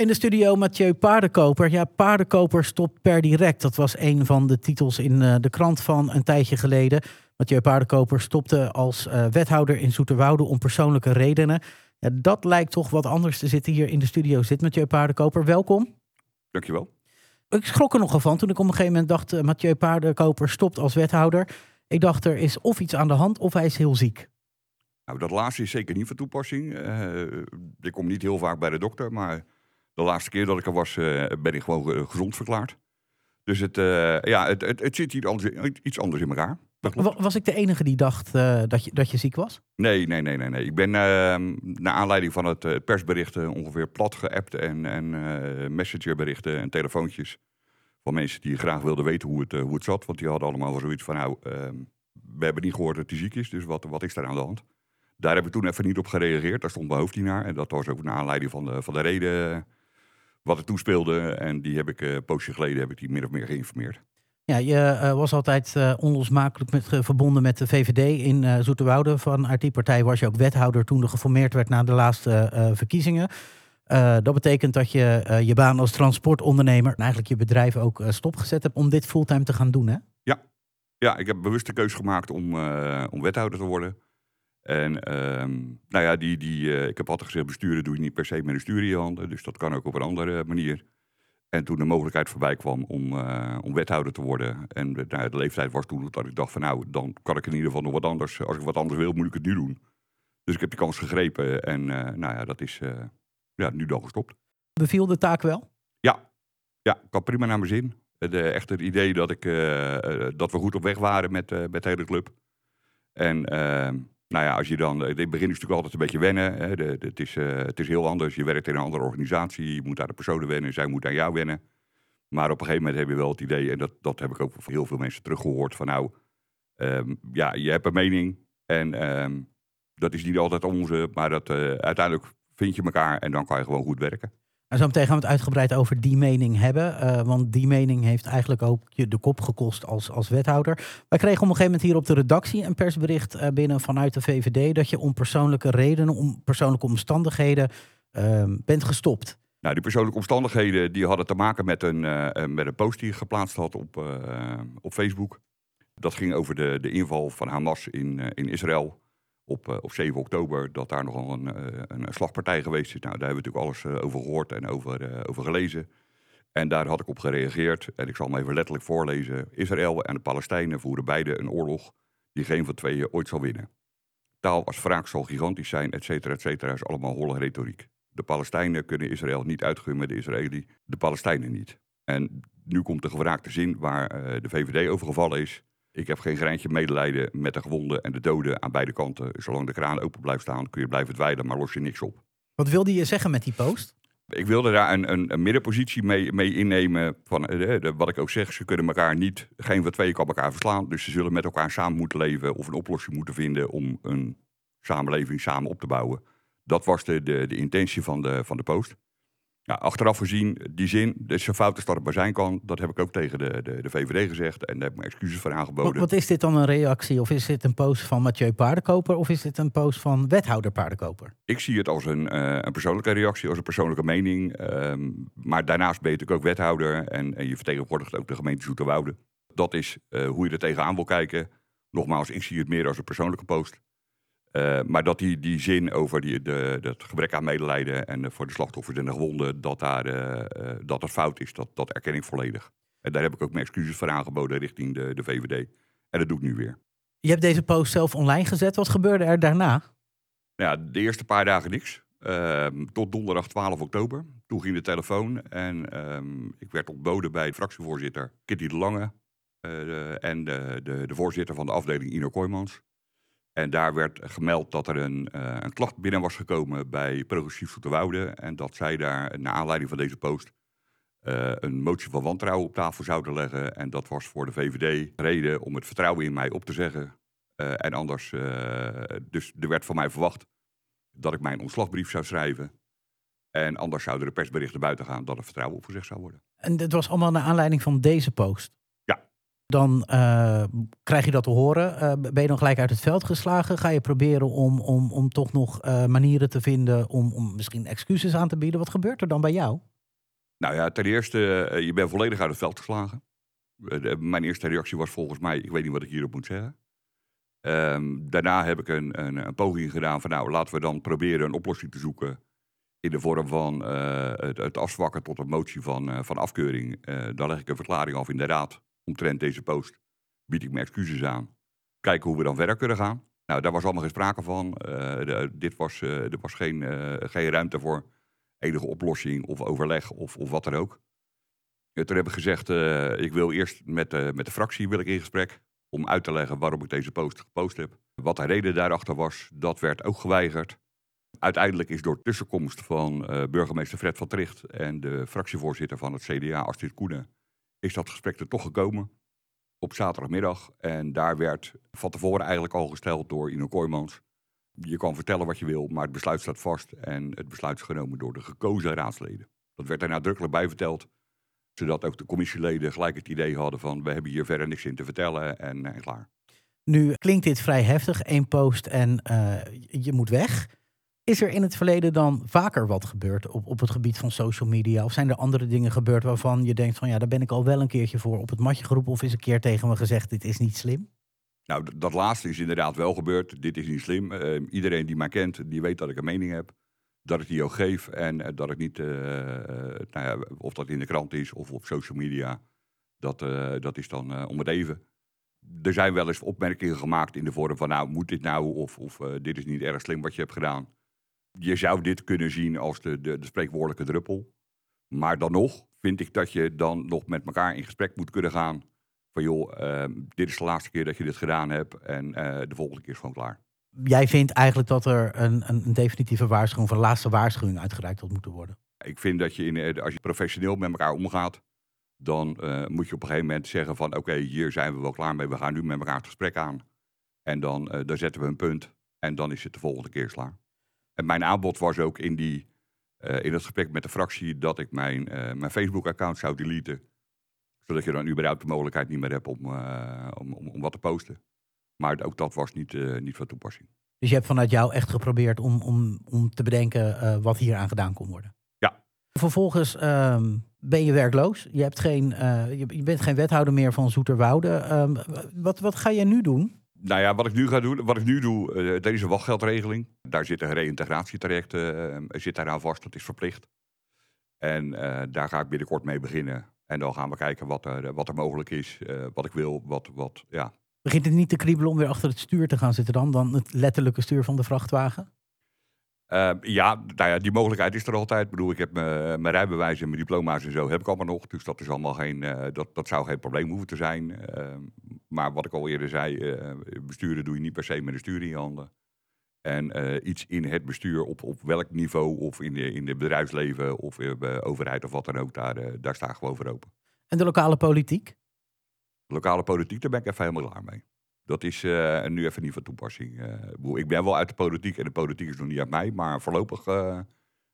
In de studio Mathieu Paardenkoper. Ja, Paardenkoper stopt per direct. Dat was een van de titels in uh, de krant van een tijdje geleden. Mathieu Paardenkoper stopte als uh, wethouder in Zoeterwoude om persoonlijke redenen. Ja, dat lijkt toch wat anders te zitten hier in de studio. Zit Mathieu Paardenkoper, welkom. Dankjewel. Ik schrok er nogal van toen ik op een gegeven moment dacht... Uh, Mathieu Paardenkoper stopt als wethouder. Ik dacht, er is of iets aan de hand of hij is heel ziek. Nou, dat laatste is zeker niet van toepassing. ik kom niet heel vaak bij de dokter, maar de laatste keer dat ik er was, uh, ben ik gewoon gezond verklaard. Dus het, uh, ja, het, het, het, zit hier anders, iets anders in elkaar. Was ik de enige die dacht uh, dat, je, dat je ziek was? Nee, nee, nee, nee. nee. Ik ben ehm, naar aanleiding van het persberichten ongeveer plat geappt en, en messengerberichten en telefoontjes van mensen die graag wilden weten hoe het, hoe het zat. Want die hadden allemaal zoiets van, nou, ehm, we hebben niet gehoord dat hij ziek is, dus wat, wat is daar aan de hand? Daar heb ik toen even niet op gereageerd. Daar stond mijn hoofd niet naar. En dat was ook naar aanleiding van de, van de reden wat er toespeelde. En die heb ik uh, een poosje geleden heb ik die min of meer geïnformeerd. Ja, je uh, was altijd uh, onlosmakelijk met, verbonden met de VVD in uh, Zoeterwoude. Vanuit die partij was je ook wethouder toen er geformeerd werd na de laatste verkiezingen. dat betekent dat je je baan als transportondernemer en eigenlijk je bedrijf ook stopgezet hebt om dit fulltime te gaan doen, hè? Ja, ja ik heb bewust de keuze gemaakt om, om wethouder te worden. En um, nou ja, die, die, uh, ik heb altijd gezegd, besturen doe je niet per se met een stuur in je handen. Dus dat kan ook op een andere manier. En toen de mogelijkheid voorbij kwam om, uh, om wethouder te worden. En de, nou, de leeftijd was toen dat ik dacht van nou, dan kan ik in ieder geval nog wat anders. Als ik wat anders wil, moet ik het nu doen. Dus ik heb die kans gegrepen. En uh, nou ja, dat is ja, nu dan gestopt. Beviel de taak wel? Ja, ja ik had prima naar mijn zin. De, echt het idee dat, ik, dat we goed op weg waren met, met de hele club. En ehm, nou ja, als je dan, het begin is natuurlijk altijd een beetje wennen. Hè. De, het, is, uh, het is heel anders. Je werkt in een andere organisatie. Je moet aan de personen wennen. Zij moeten aan jou wennen. Maar op een gegeven moment heb je wel het idee, en dat, dat heb ik ook van heel veel mensen teruggehoord, van nou, um, ja, je hebt een mening. En um, dat is niet altijd onze, maar dat, uh, uiteindelijk vind je elkaar en dan kan je gewoon goed werken. Zo meteen gaan we het uitgebreid over die mening hebben. Uh, want die mening heeft eigenlijk ook je de kop gekost als, als wethouder. Wij kregen op een gegeven moment hier op de redactie een persbericht uh, binnen vanuit de VVD... dat je om persoonlijke redenen, om persoonlijke omstandigheden uh, bent gestopt. Nou, die persoonlijke omstandigheden die hadden te maken met een, uh, met een post die je geplaatst had op, op Facebook. Dat ging over de, de inval van Hamas in, in Israël op, uh, op 7 oktober dat daar nogal een, uh, een slagpartij geweest is. Nou, daar hebben we natuurlijk alles uh, over gehoord en over, over gelezen. En daar had ik op gereageerd. En ik zal hem even letterlijk voorlezen. Israël en de Palestijnen voeren beide een oorlog die geen van tweeën ooit zal winnen. Taal als wraak zal gigantisch zijn, et cetera, et cetera, is allemaal holle retoriek. De Palestijnen kunnen Israël niet uitgummen, de Israëli de Palestijnen niet. En nu komt de gevraagde zin waar de VVD over gevallen is. Ik heb geen greintje medelijden met de gewonden en de doden aan beide kanten. Zolang de kraan open blijft staan, kun je blijven dweilen, maar los je niks op. Wat wilde je zeggen met die post? Ik wilde daar een, een, een middenpositie mee, mee innemen. Van, eh, de, wat ik ook zeg, ze kunnen elkaar niet, geen van twee kan elkaar verslaan. Dus ze zullen met elkaar samen moeten leven of een oplossing moeten vinden om een samenleving samen op te bouwen. Dat was de, de, de intentie van de, van de post. Ja, achteraf gezien, die zin, dus zo fout als dat het maar zijn kan, dat heb ik ook tegen de, de, de VVD gezegd en daar heb ik me excuses voor aangeboden. Wat, wat, is dit dan een reactie? Of is dit een post van Mathieu Paardenkoper of is dit een post van wethouder Paardenkoper? Ik zie het als een, uh, een persoonlijke reactie, als een persoonlijke mening. Um, maar daarnaast ben je natuurlijk ook wethouder en, en je vertegenwoordigt ook de gemeente Zoeterwoude. Dat is uh, hoe je er tegenaan wil kijken. Nogmaals, ik zie het meer als een persoonlijke post. Uh, maar dat die, die zin over die, de, het gebrek aan medelijden en de, voor de slachtoffers en de gewonden, dat, daar, uh, uh, dat het fout is, dat, dat erken ik volledig. En daar heb ik ook mijn excuses voor aangeboden richting de, de VVD. En dat doe ik nu weer. Je hebt deze post zelf online gezet. Wat gebeurde er daarna? Ja, de eerste paar dagen niks. Ehm, tot donderdag 12 oktober. Toen ging de telefoon en um, ik werd ontboden bij fractievoorzitter Kitty de Lange en de, de, de voorzitter van de afdeling Ino Kooijmans. En daar werd gemeld dat er een, uh, een klacht binnen was gekomen bij Progressief Zoeterwoude. En dat zij daar, naar aanleiding van deze post, uh, een motie van wantrouwen op tafel zouden leggen. En dat was voor de VVD reden om het vertrouwen in mij op te zeggen. Uh, en anders, dus er werd van mij verwacht dat ik mijn ontslagbrief zou schrijven. En anders zouden de persberichten buiten gaan dat het vertrouwen opgezegd zou worden. En dat was allemaal naar aanleiding van deze post? Dan uh, krijg je dat te horen. Uh, ben je dan gelijk uit het veld geslagen? Ga je proberen om, om, om toch nog uh, manieren te vinden om, om misschien excuses aan te bieden? Wat gebeurt er dan bij jou? Nou ja, ten eerste, eh, je bent volledig uit het veld geslagen. Eh, mijn eerste reactie was volgens mij, ik weet niet wat ik hierop moet zeggen. Ehm, daarna heb ik een, een, een poging gedaan van, nou, laten we dan proberen een oplossing te zoeken. In de vorm van eh, het, het afzwakken tot een motie van, eh, van afkeuring. Eh dan leg ik een verklaring af in de raad. Omtrent deze post bied ik mijn excuses aan. Kijken hoe we dan verder kunnen gaan. Nou, daar was allemaal geen sprake van. Eh, dit was, eh, er was geen, eh, geen ruimte voor enige oplossing of overleg of, of wat dan ook. Ja, toen heb ik gezegd, ik wil eerst met, de met de fractie wil ik in gesprek. Om uit te leggen waarom ik deze post gepost heb. Wat de reden daarachter was, dat werd ook geweigerd. Uiteindelijk is door tussenkomst van burgemeester Fred van Tricht en de fractievoorzitter van het CDA, Astrid Koenen, is dat gesprek er toch gekomen op zaterdagmiddag. En daar werd van tevoren eigenlijk al gesteld door Ino Kooijmans. Je kan vertellen wat je wil, maar het besluit staat vast. En het besluit is genomen door de gekozen raadsleden. Dat werd er nadrukkelijk bij verteld. Zodat ook de commissieleden gelijk het idee hadden van... we hebben hier verder niks in te vertellen en, en klaar. Nu klinkt dit vrij heftig, één post en eh, je moet weg. Is er in het verleden dan vaker wat gebeurd op, op het gebied van social media? Of zijn er andere dingen gebeurd waarvan je denkt van ja, daar ben ik al wel een keertje voor op het matje geroepen of is een keer tegen me gezegd dit is niet slim? Nou, dat laatste is inderdaad wel gebeurd. Dit is niet slim. Eh, iedereen die mij kent, die weet dat ik een mening heb. Dat ik die ook geef en eh, dat ik niet, eh, eh, nou ja, of dat in de krant is of op social media, dat, dat is dan om het even. Er zijn wel eens opmerkingen gemaakt in de vorm van, nou, moet dit nou? Of, of dit is niet erg slim wat je hebt gedaan. Je zou dit kunnen zien als de, de, de spreekwoordelijke druppel. Maar dan nog vind ik dat je dan nog met elkaar in gesprek moet kunnen gaan. Van joh, ehm, dit is de laatste keer dat je dit gedaan hebt en eh, de volgende keer is gewoon klaar. Jij vindt eigenlijk dat er een, een, definitieve waarschuwing, of een laatste waarschuwing uitgereikt had moeten worden. Ik vind dat je in, eh, als je professioneel met elkaar omgaat, dan eh, moet je op een gegeven moment zeggen van oké, hier zijn we wel klaar mee, we gaan nu met elkaar het gesprek aan. En dan, dan zetten we een punt en dan is het de volgende keer klaar. En mijn aanbod was ook in, die, eh, in het gesprek met de fractie dat ik mijn, eh, mijn Facebook-account zou deleten. Zodat je dan überhaupt de mogelijkheid niet meer hebt om, eh, om, om, om wat te posten. Maar ook dat was niet, niet van toepassing. Dus je hebt vanuit jou echt geprobeerd om, om, om te bedenken wat hier aan gedaan kon worden. Ja. Vervolgens ehm, ben je werkloos. Je, hebt geen, eh, je, je bent geen wethouder meer van Zoeterwoude. Ehm, wat, wat ga jij nu doen? Nou ja, wat ik nu ga doen, wat ik nu doe, eh er is een wachtgeldregeling. Daar zit een reïntegratietraject uh, zit daaraan vast, dat is verplicht. En eh, daar ga ik binnenkort mee beginnen. En dan gaan we kijken wat er, wat er mogelijk is, eh, wat ik wil, wat, wat, ja. Begint het niet te kriebelen om weer achter het stuur te gaan zitten dan? Dan het letterlijke stuur van de vrachtwagen? Eh, ja, nou ja, die mogelijkheid is er altijd. Ik bedoel, ik heb mijn mijn rijbewijs en mijn diploma's en zo heb ik allemaal nog. Dus dat is allemaal geen, eh, dat, dat zou geen probleem hoeven te zijn. Eh, maar wat ik al eerder zei, eh, besturen doe je niet per se met een stuur in je handen. En eh, iets in het bestuur, op, op welk niveau, of in de, in het bedrijfsleven, of in de overheid of wat dan ook, daar, eh, daar sta ik gewoon voor open. En de lokale politiek? Lokale politiek, daar ben ik even helemaal klaar mee. Dat is eh, nu even niet van toepassing. Eh, ik ben wel uit de politiek en de politiek is nog niet uit mij, maar voorlopig eh,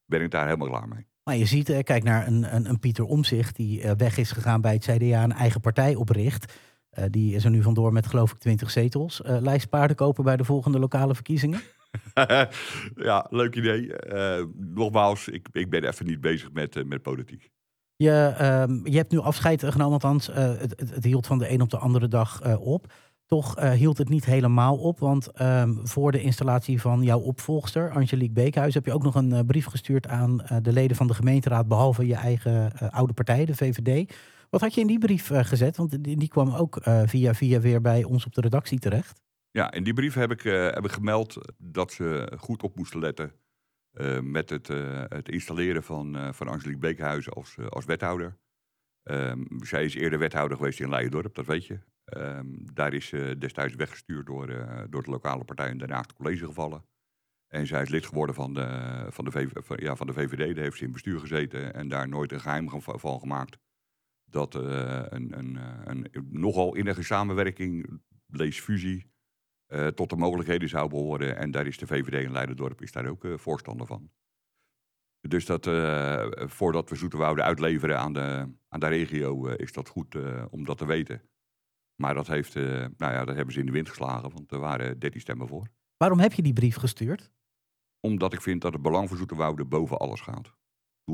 ben ik daar helemaal klaar mee. Maar je ziet, kijk naar een, een, een Pieter Omzicht die weg is gegaan bij het CDA, een eigen partij opricht. Die is er nu vandoor met geloof ik 20 zetels. Eh lijst paarden kopen bij de volgende lokale verkiezingen. ja, leuk idee. Nogmaals, ik, ik ben even niet bezig met, met politiek. Je, ehm, je hebt nu afscheid genomen, althans, het, het, het hield van de een op de andere dag op. Toch eh, hield het niet helemaal op, want ehm, voor de installatie van jouw opvolgster, Angelique Beekhuis, heb je ook nog een eh, brief gestuurd aan eh, de leden van de gemeenteraad, behalve je eigen oude partij, de VVD. Wat had je in die brief gezet? Want die, die kwam ook via via weer bij ons op de redactie terecht. Ja, in die brief heb ik, heb ik gemeld dat ze goed op moesten letten met het, het installeren van, van Angelique Beekhuizen als, als wethouder. Ehm, zij is eerder wethouder geweest in Leidendorp, dat weet je. Ehm, daar is ze destijds weggestuurd door, eh, door de lokale partij in Den Haag het college gevallen. En zij is lid geworden van de, van, de VV ja, van de VVD. Daar heeft ze in bestuur gezeten en daar nooit een geheim van, gemaakt. Dat eh, een, een, eh, een, nogal innige samenwerking, lees fusie, eh, tot de mogelijkheden zou behoren. En daar is de VVD in Leidendorp is daar ook eh, voorstander van. Dus dat, eh, voordat we Zoeterwoude uitleveren aan de, aan de regio, eh, is dat goed eh, om dat te weten. Maar dat, heeft, eh, nou ja, dat hebben ze in de wind geslagen, want er waren 13 stemmen voor. Waarom heb je die brief gestuurd? Omdat ik vind dat het belang van Zoeterwoude boven alles gaat.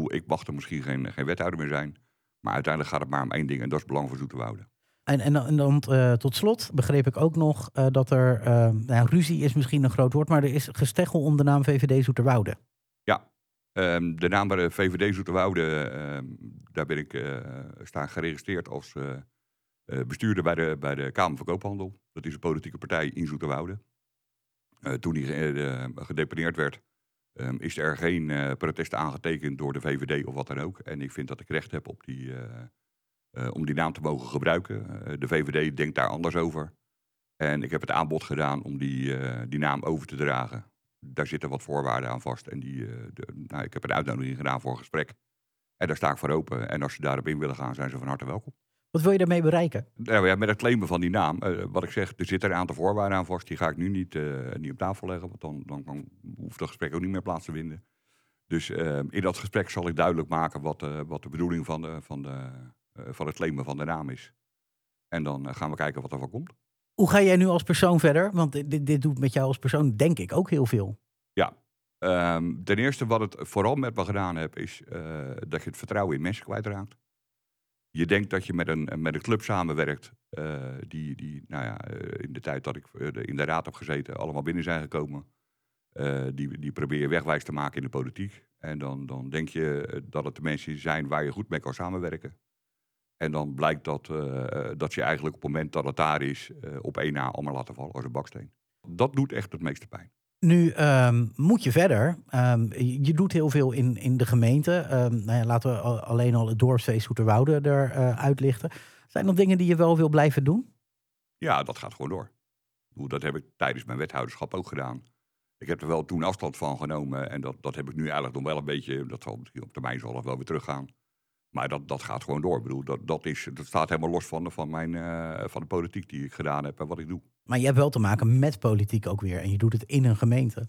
ik mag er misschien geen, geen wethouder meer zijn. Maar uiteindelijk gaat het maar om één ding en dat is het belang van Zoeterwoude. En, en, dan- en dan eh, tot slot begreep ik ook nog eh, dat er, nou, ruzie is misschien een groot woord, maar er is gesteggel om de naam VVD Zoeterwoude. Ehm, de naam bij de VVD Zoeterwoude, ehm, daar ben ik staan geregistreerd als bestuurder bij de, bij de Kamer van Koophandel. Dat is een politieke partij in Zoeterwoude. Eh, toen die uh, gedeponeerd werd, um, is er geen protest aangetekend door de VVD of wat dan ook. En ik vind dat ik recht heb op die, om die naam te mogen gebruiken. Eh, de VVD denkt daar anders over. En ik heb het aanbod gedaan om die, eh, die naam over te dragen daar zitten wat voorwaarden aan vast. En die, de, nou, ik heb een uitnodiging gedaan voor een gesprek. En daar sta ik voor open. En als ze daarop in willen gaan, zijn ze van harte welkom. Wat wil je daarmee bereiken? Nou ja, met het claimen van die naam. Uh, wat ik zeg, er zitten een aantal voorwaarden aan vast. Die ga ik nu niet, uh, niet op tafel leggen. Want dan, dan, dan hoeft dat gesprek ook niet meer plaats te vinden. Dus in dat gesprek zal ik duidelijk maken wat, wat de bedoeling van, de, van, de, van het claimen van de naam is. En dan gaan we kijken wat er van komt. Hoe ga jij nu als persoon verder? Want dit, dit doet met jou als persoon denk ik ook heel veel. Ja, um, ten eerste wat het vooral met me gedaan heeft, is dat je het vertrouwen in mensen kwijtraakt. Je denkt dat je met een, met een club samenwerkt, uh, die, die nou ja, uh, in de tijd dat ik in de raad heb gezeten, allemaal binnen zijn gekomen. die, die probeer je wegwijs te maken in de politiek. En dan, dan denk je dat het de mensen zijn waar je goed mee kan samenwerken. En dan blijkt dat, uh, dat je eigenlijk op het moment dat het daar is, op één na allemaal laten vallen als een baksteen. Dat doet echt het meeste pijn. Nu um, moet je verder. Um, je doet heel veel in, in de gemeente. Um, nou ja, laten we alleen al het dorpsfeest Zoeterwoude eruit uitlichten. Zijn er dingen die je wel wil blijven doen? Ja, dat gaat gewoon door. Dat heb ik tijdens mijn wethouderschap ook gedaan. Ik heb er wel toen afstand van genomen. En dat, dat heb ik nu eigenlijk nog wel een beetje. Dat zal op termijn zal wel weer teruggaan. Maar dat, dat gaat gewoon door. Ik bedoel, dat, dat, is, dat staat helemaal los van, van, mijn, uh, van de politiek die ik gedaan heb en wat ik doe. Maar je hebt wel te maken met politiek ook weer. En je doet het in een gemeente.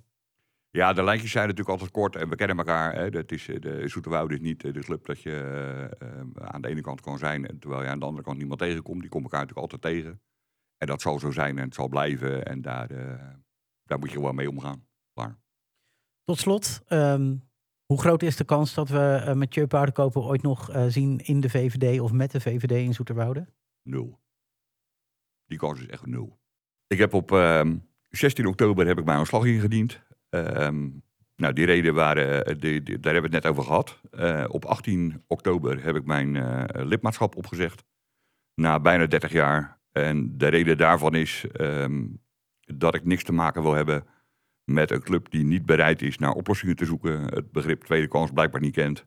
Ja, de lijntjes zijn natuurlijk altijd kort en we kennen elkaar. Hè. Dat is, de Zoeterwoude is niet de club dat je uh, aan de ene kant kan zijn... terwijl je aan de andere kant niemand tegenkomt. Die komen elkaar natuurlijk altijd tegen. En dat zal zo zijn en het zal blijven. En daar, uh, daar moet je gewoon mee omgaan. Klaar. Tot slot, um, hoe groot is de kans dat we uh, met Tjeu Paardenkoper ooit nog uh, zien in de VVD of met de VVD in Zoeterwoude? Nul. Die kans is echt nul. Ik heb op um, 16 oktober heb ik mijn ontslag ingediend. Um, nou, die reden waren, eh, die, daar hebben we het net over gehad. Op 18 oktober heb ik mijn lidmaatschap opgezegd. Na bijna 30 jaar. En de reden daarvan is dat ik niks te maken wil hebben met een club die niet bereid is naar oplossingen te zoeken, het begrip tweede kans blijkbaar niet kent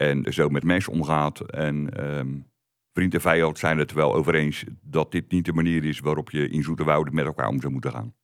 en zo met mensen omgaat. En um, vriend en vijand zijn het wel over eens dat dit niet de manier is waarop je in Zoeterwoude met elkaar om zou moeten gaan.